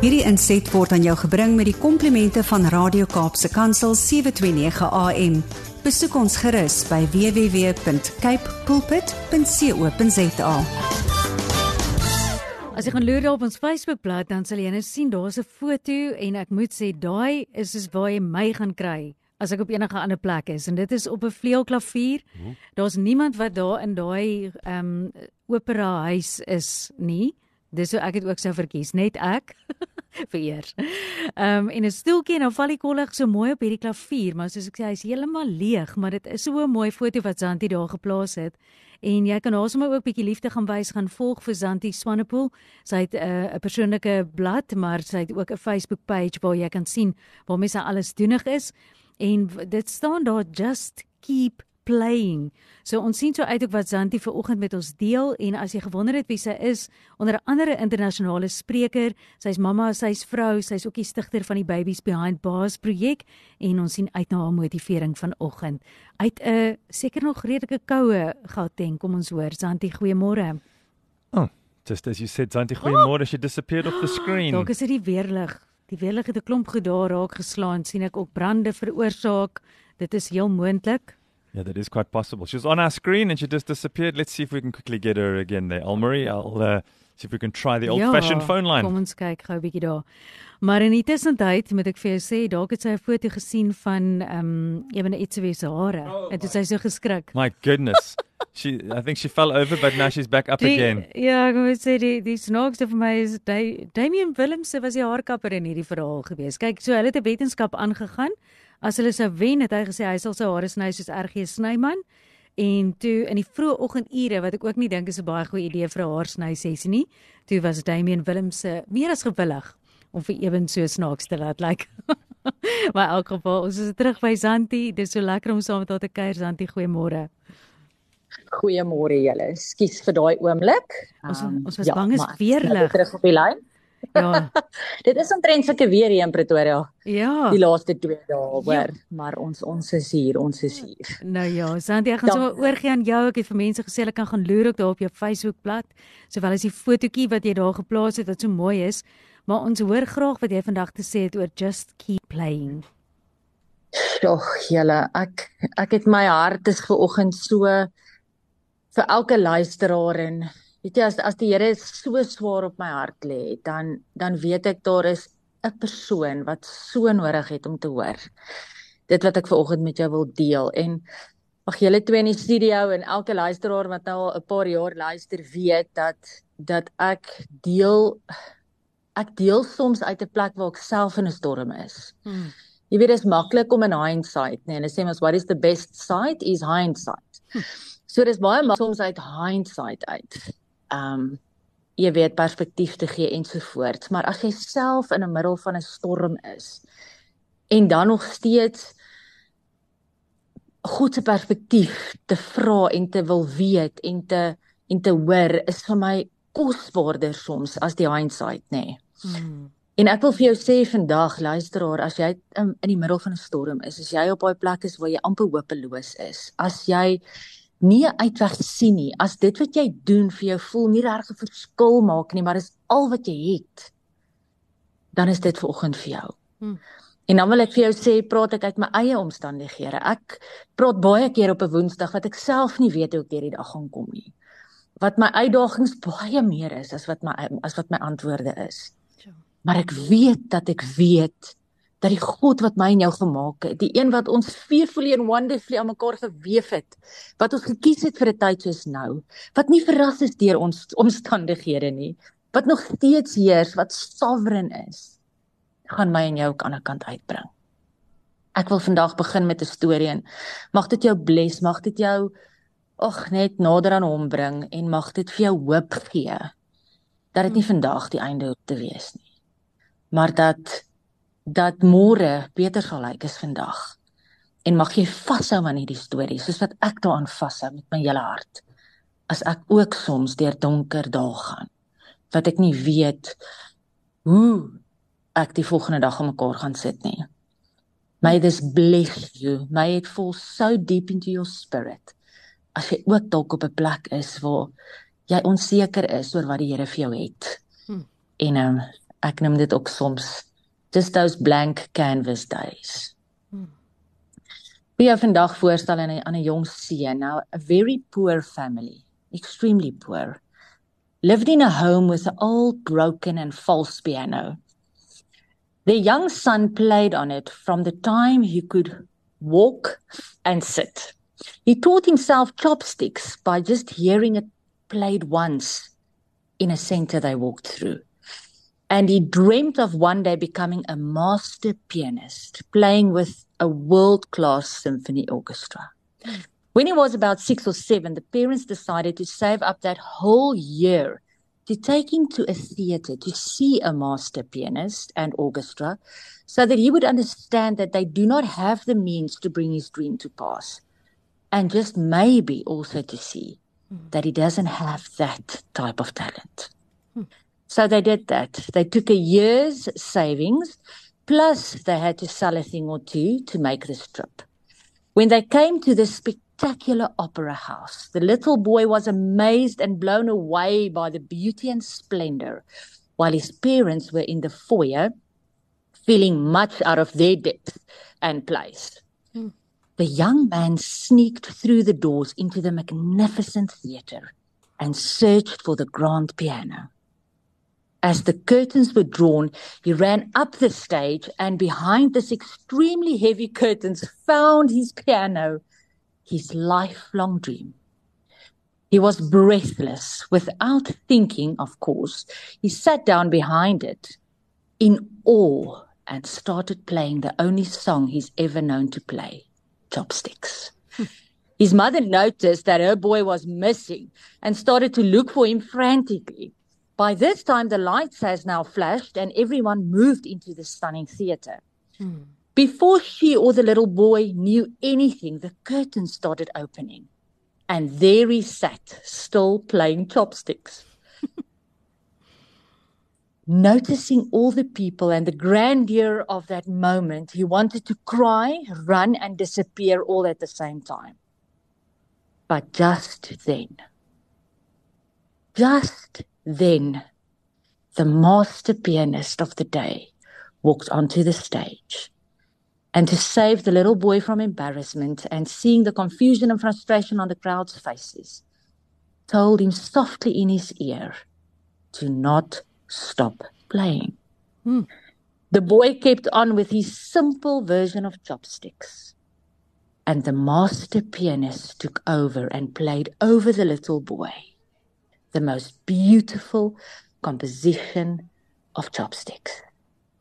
Hierdie inset word aan jou gebring met die komplimente van Radio Kaapse Kansel 729 AM. Besoek ons gerus by www.cape pulpit.co.za. As jy gaan loer op ons Facebookblad, dan sal jy net sien daar's 'n foto en ek moet sê daai is soos waar jy my gaan kry as ek op enige ander plek is en dit is op 'n vleuelklavier. Daar's niemand wat daar in daai ehm um, opera huis is nie. Dis hoe ek dit ook sou verkies, net ek vir eers. Ehm um, en 'n stoeltjie en dan val die kollig so mooi op hierdie klavier, maar soos ek sê, hy's heeltemal leeg, maar dit is so 'n mooi foto wat Santi daar geplaas het. En jy kan haar sommer ook bietjie liefde gaan wys gaan volg vir Santi Swanepoel. Sy het 'n uh, persoonlike blad, maar sy het ook 'n Facebook page waar jy kan sien waar mense alles doenig is. En dit staan daar just keep playing. So ons sien so uit ook wat Zanti ver oggend met ons deel en as jy gewonder het wie sy is, onder andere internasionale spreker, sy's mamma, sy's vrou, sy's ook die stigter van die Babies Behind Bars projek en ons sien uit na haar motivering vanoggend. Uit 'n seker nog redelike koue Gauteng, kom ons hoor Zanti, goeiemôre. Oh, just as you said, Zanti, goeiemôre, she disappeared off the screen. Dalk is dit die weerlig. Die weerlig het 'n klomp goed daar raak geslaan, sien ek ook brande veroorsaak. Dit is heel moontlik. Yeah, that is quite possible. She was on our screen and she just disappeared. Let's see if we can quickly get her again there. Almarie, I'll uh, see if we can try the old-fashioned ja, phone line. Kom ons kyk gou 'n bietjie daar. Maar in die tussentyd moet ek vir jou sê, dalk het sy 'n foto gesien van ehm um, Ewen Etsiwe se hare. Oh, en toe sy so geskrik. My goodness. she I think she fell over but now she's back up die, again. Ja, ek moet sê die die snaakste vir my is da Damian Willemse was die haarkapper in hierdie verhaal gewees. Kyk, so hulle het 'n wetenskap aangegaan. As hulle sou wen, het hy gesê hy sal sy hare sny soos RG Snyman. En toe in die vroeë oggendure wat ek ook nie dink is 'n baie goeie idee vir 'n haarsny sessie nie, toe was Damian Willemse meer as gewillig om vir ewen so snaaks te laat lyk. Like. maar in elk geval, ons is terug by Santi. Dis so lekker om saam met haar te kuier, Santi. Goeiemôre. Goeiemôre julle. Skus vir daai oomblik. Ons um, ons was ja, bang is weerlig. Terug op die lyn. Ja. Dit is omtrent sulke weer hier in Pretoria. Ja. Die laaste 2 dae, hoor, ja. maar ons ons is hier, ons is hier. Nou ja, Santi, ek gaan sommer oorgie aan jou. Ek het vir mense gesê hulle kan gaan loer ook daar op jou Facebookblad, sowel as die fotootjie wat jy daar geplaas het wat so mooi is. Maar ons hoor graag wat jy vandag te sê het oor just keep playing. Ag, julle, ek ek het my hart is ver oggend so vir elke luisteraar en weet jy as as die Here so swaar op my hart lê, dan dan weet ek daar is 'n persoon wat so nodig het om te hoor. Dit wat ek ver oggend met jou wil deel en ag julle twee in die studio en elke luisteraar wat nou al 'n paar jaar luister weet dat dat ek deel ek deel soms uit 'n plek waar ek self in 'n storm is. Hmm. Jy weet dit is maklik om in hindsight, nee, en hulle sê mos what is the best sight is hindsight. Hmm. So dis baie maklik soms uit hindsight uit. Um jy weet perspektief te gee ensovoorts, maar as jy self in 'n middel van 'n storm is en dan nog steeds God se perspektief te vra en te wil weet en te en te hoor is vir my kosbaarder soms as die hindsight nê. Nee. Hmm. En ek wil vir jou sê vandag luisteraar as jy in, in die middel van 'n storm is, as jy op daai plek is waar jy amper hopeloos is, as jy nie uitweg sien nie. As dit wat jy doen vir jou voel nie regtig 'n verskil maak nie, maar dis al wat jy het, dan is dit vanoggend vir jou. Hmm. En dan wil ek vir jou sê, praat ek uit my eie omstandighede. Ek praat baie keer op 'n Woensdag wat ek self nie weet hoe ek hierdie dag gaan kom nie. Wat my uitdagings baie meer is as wat my as wat my antwoorde is. Maar ek weet dat ek weet dat die God wat my en jou gemaak het, die een wat ons fearfully and wonderfully aan mekaar gewewe het, wat ons gekies het vir 'n tyd soos nou, wat nie verras is deur ons omstandighede nie, wat nog steeds heers, wat sovereign is, gaan my en jou aan 'n kant uitbring. Ek wil vandag begin met 'n storie en mag dit jou bless, mag dit jou ag net nader aan hom bring en mag dit vir jou hoop gee dat dit nie vandag die einde hoef te wees nie. Maar dat dat môre beter sal lyk as vandag. En mag jy vashou aan hierdie storie soos wat ek daaraan vashou met my hele hart. As ek ook soms deur donker dae gaan wat ek nie weet hoe ek die volgende dag aan mekaar gaan sit nie. May this bless you. May it fall so deep into your spirit. As jy ook dalk op 'n plek is waar jy onseker is oor wat die Here vir jou het. Hmm. En um, Ek noem dit ook soms just those blank canvas days. Wie hmm. vandag voorstel aan 'n aan 'n jong seun, nou a very poor family, extremely poor. Lived in a home with an old broken and false piano. Their young son played on it from the time he could walk and sit. He taught himself chopsticks by just hearing it played once in a center they walked through. And he dreamt of one day becoming a master pianist, playing with a world class symphony orchestra. When he was about six or seven, the parents decided to save up that whole year to take him to a theater to see a master pianist and orchestra so that he would understand that they do not have the means to bring his dream to pass. And just maybe also to see mm. that he doesn't have that type of talent. Mm. So they did that. They took a year's savings, plus they had to sell a thing or two to make this trip. When they came to the spectacular opera house, the little boy was amazed and blown away by the beauty and splendor, while his parents were in the foyer, feeling much out of their depth and place. Mm. The young man sneaked through the doors into the magnificent theatre and searched for the grand piano. As the curtains were drawn, he ran up the stage and behind this extremely heavy curtains found his piano, his lifelong dream. He was breathless. Without thinking, of course, he sat down behind it in awe and started playing the only song he's ever known to play chopsticks. His mother noticed that her boy was missing and started to look for him frantically. By this time, the lights has now flashed and everyone moved into the stunning theater. Hmm. Before she or the little boy knew anything, the curtain started opening. And there he sat, still playing chopsticks. Noticing all the people and the grandeur of that moment, he wanted to cry, run, and disappear all at the same time. But just then, just then, the master pianist of the day walked onto the stage. And to save the little boy from embarrassment and seeing the confusion and frustration on the crowd's faces, told him softly in his ear to not stop playing. Hmm. The boy kept on with his simple version of chopsticks. And the master pianist took over and played over the little boy the most beautiful composition of chopsticks.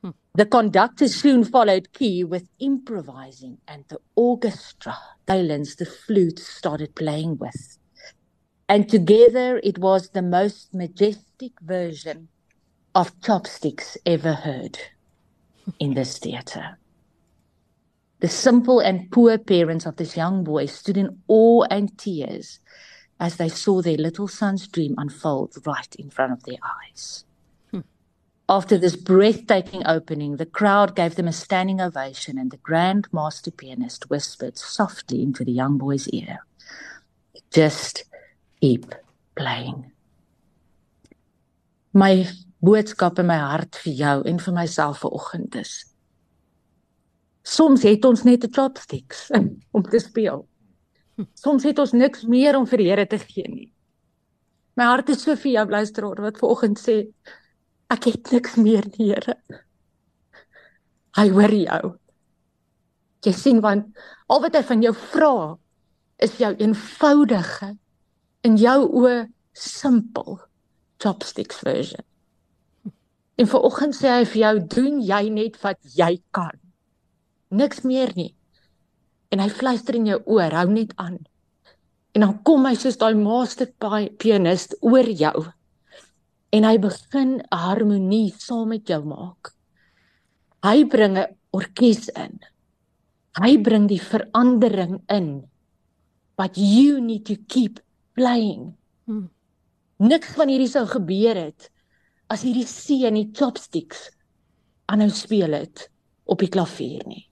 Hmm. The conductor soon followed key with improvising, and the orchestra, violins, the flute started playing with. And together it was the most majestic version of chopsticks ever heard in this theatre. The simple and poor parents of this young boy stood in awe and tears as they saw their little son's dream unfold right in front of their eyes. Hmm. After this breathtaking opening, the crowd gave them a standing ovation, and the grand master pianist whispered softly into the young boy's ear Just keep playing. My boodskap in my hart vir jou en vir myself vanoggend is. Soms het ons net 'n chopsticks om te speel. Soms het ons niks meer om vir die Here te gee nie. My hart is so vir jou luisteraar wat vanoggend sê ek het niks meer nie, Here. Hy hoor jou. Jy sien want al wat hy van jou vra is jou eenvoudige in jou oë simpel chopsticks version. En vanoggend sê hy vir jou, doen jy net wat jy kan. Niks meer nie. En hy fluister in jou oor, hou net aan. En dan kom hy soos daai master pianist oor jou. En hy begin harmonie saam met jou maak. Hy bring 'n orkes in. Hy bring die verandering in. But you need to keep playing. Hmm. Niks van hierdie sou gebeur het as hierdie see en die chopsticks aanhou speel het op die klavier nie.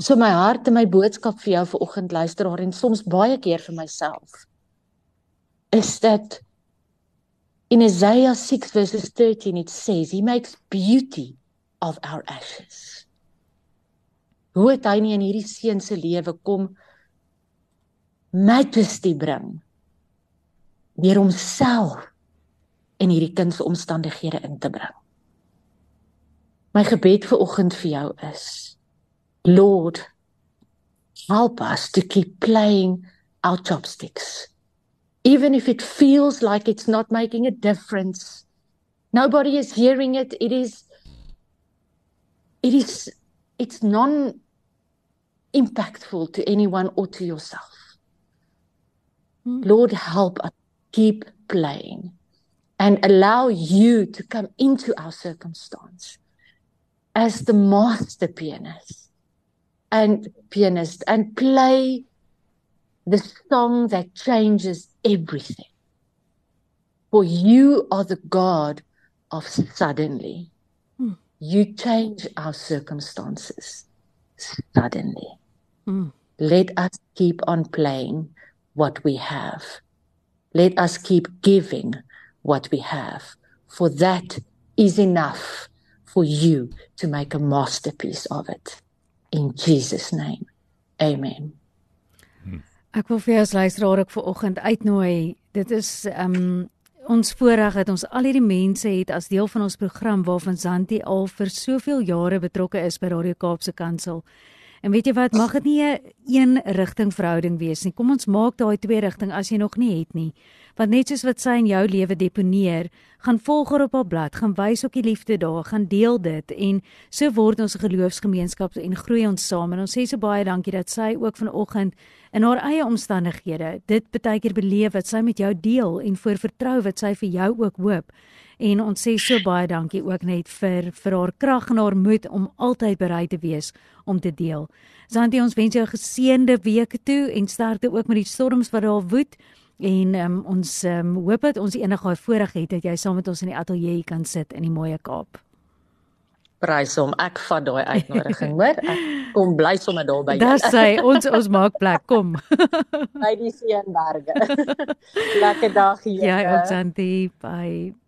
So my hart en my boodskap vir jou vanoggend luisteraar en soms baie keer vir myself is dit In Isaiah 6 verses 13 it says he makes beauty of our ashes. Hoe het hy nie in hierdie seun se lewe kom majesty bring deur homself in hierdie kind se omstandighede in te bring. My gebed vir oggend vir jou is Lord help us to keep playing our chopsticks. Even if it feels like it's not making a difference. Nobody is hearing it. It is it is it's non impactful to anyone or to yourself. Hmm. lord help us keep playing and allow you to come into our circumstance as the master pianist and pianist and play the song that changes everything. For you are the God of suddenly. Mm. You change our circumstances suddenly. Mm. Let us keep on playing what we have. Let us keep giving what we have, for that is enough for you to make a masterpiece of it. In Jesus' name, amen. Ek wil vir jou as luisteraar ook vanoggend uitnooi. Dit is um ons voorreg dat ons al hierdie mense het as deel van ons program waarvan Zanti al vir soveel jare betrokke is by Radio Kaapse Kansel. En weet jy wat, mag dit nie 'n een rigting verhouding wees nie. Kom ons maak daai twee rigting as jy nog nie het nie want net soos wat sy in jou lewe deponeer, gaan volger op haar blad, gaan wys ook die liefde daar, gaan deel dit en so word ons 'n geloofsgemeenskap en groei ons saam. En ons sê so baie dankie dat sy ook vanoggend in haar eie omstandighede dit baie keer beleef wat sy met jou deel en voor vertrou wat sy vir jou ook hoop. En ons sê so baie dankie ook net vir vir haar krag en haar moed om altyd bereid te wees om te deel. Santi ons wens jou 'n geseënde week toe en sterkte ook met die storms wat daar woed. En um, ons um, hoop dat ons enige daai voorreg het dat jy saam met ons in die ateljee kan sit in die mooi Kaap. Prys hom, ek vat daai uitnodiging, hoor. Ek kom bly sommer daar by jou. Dis hy, ons ons maak plek, kom. by die Seënberge. Lekker dag hier. Ja, ons Antie, bye.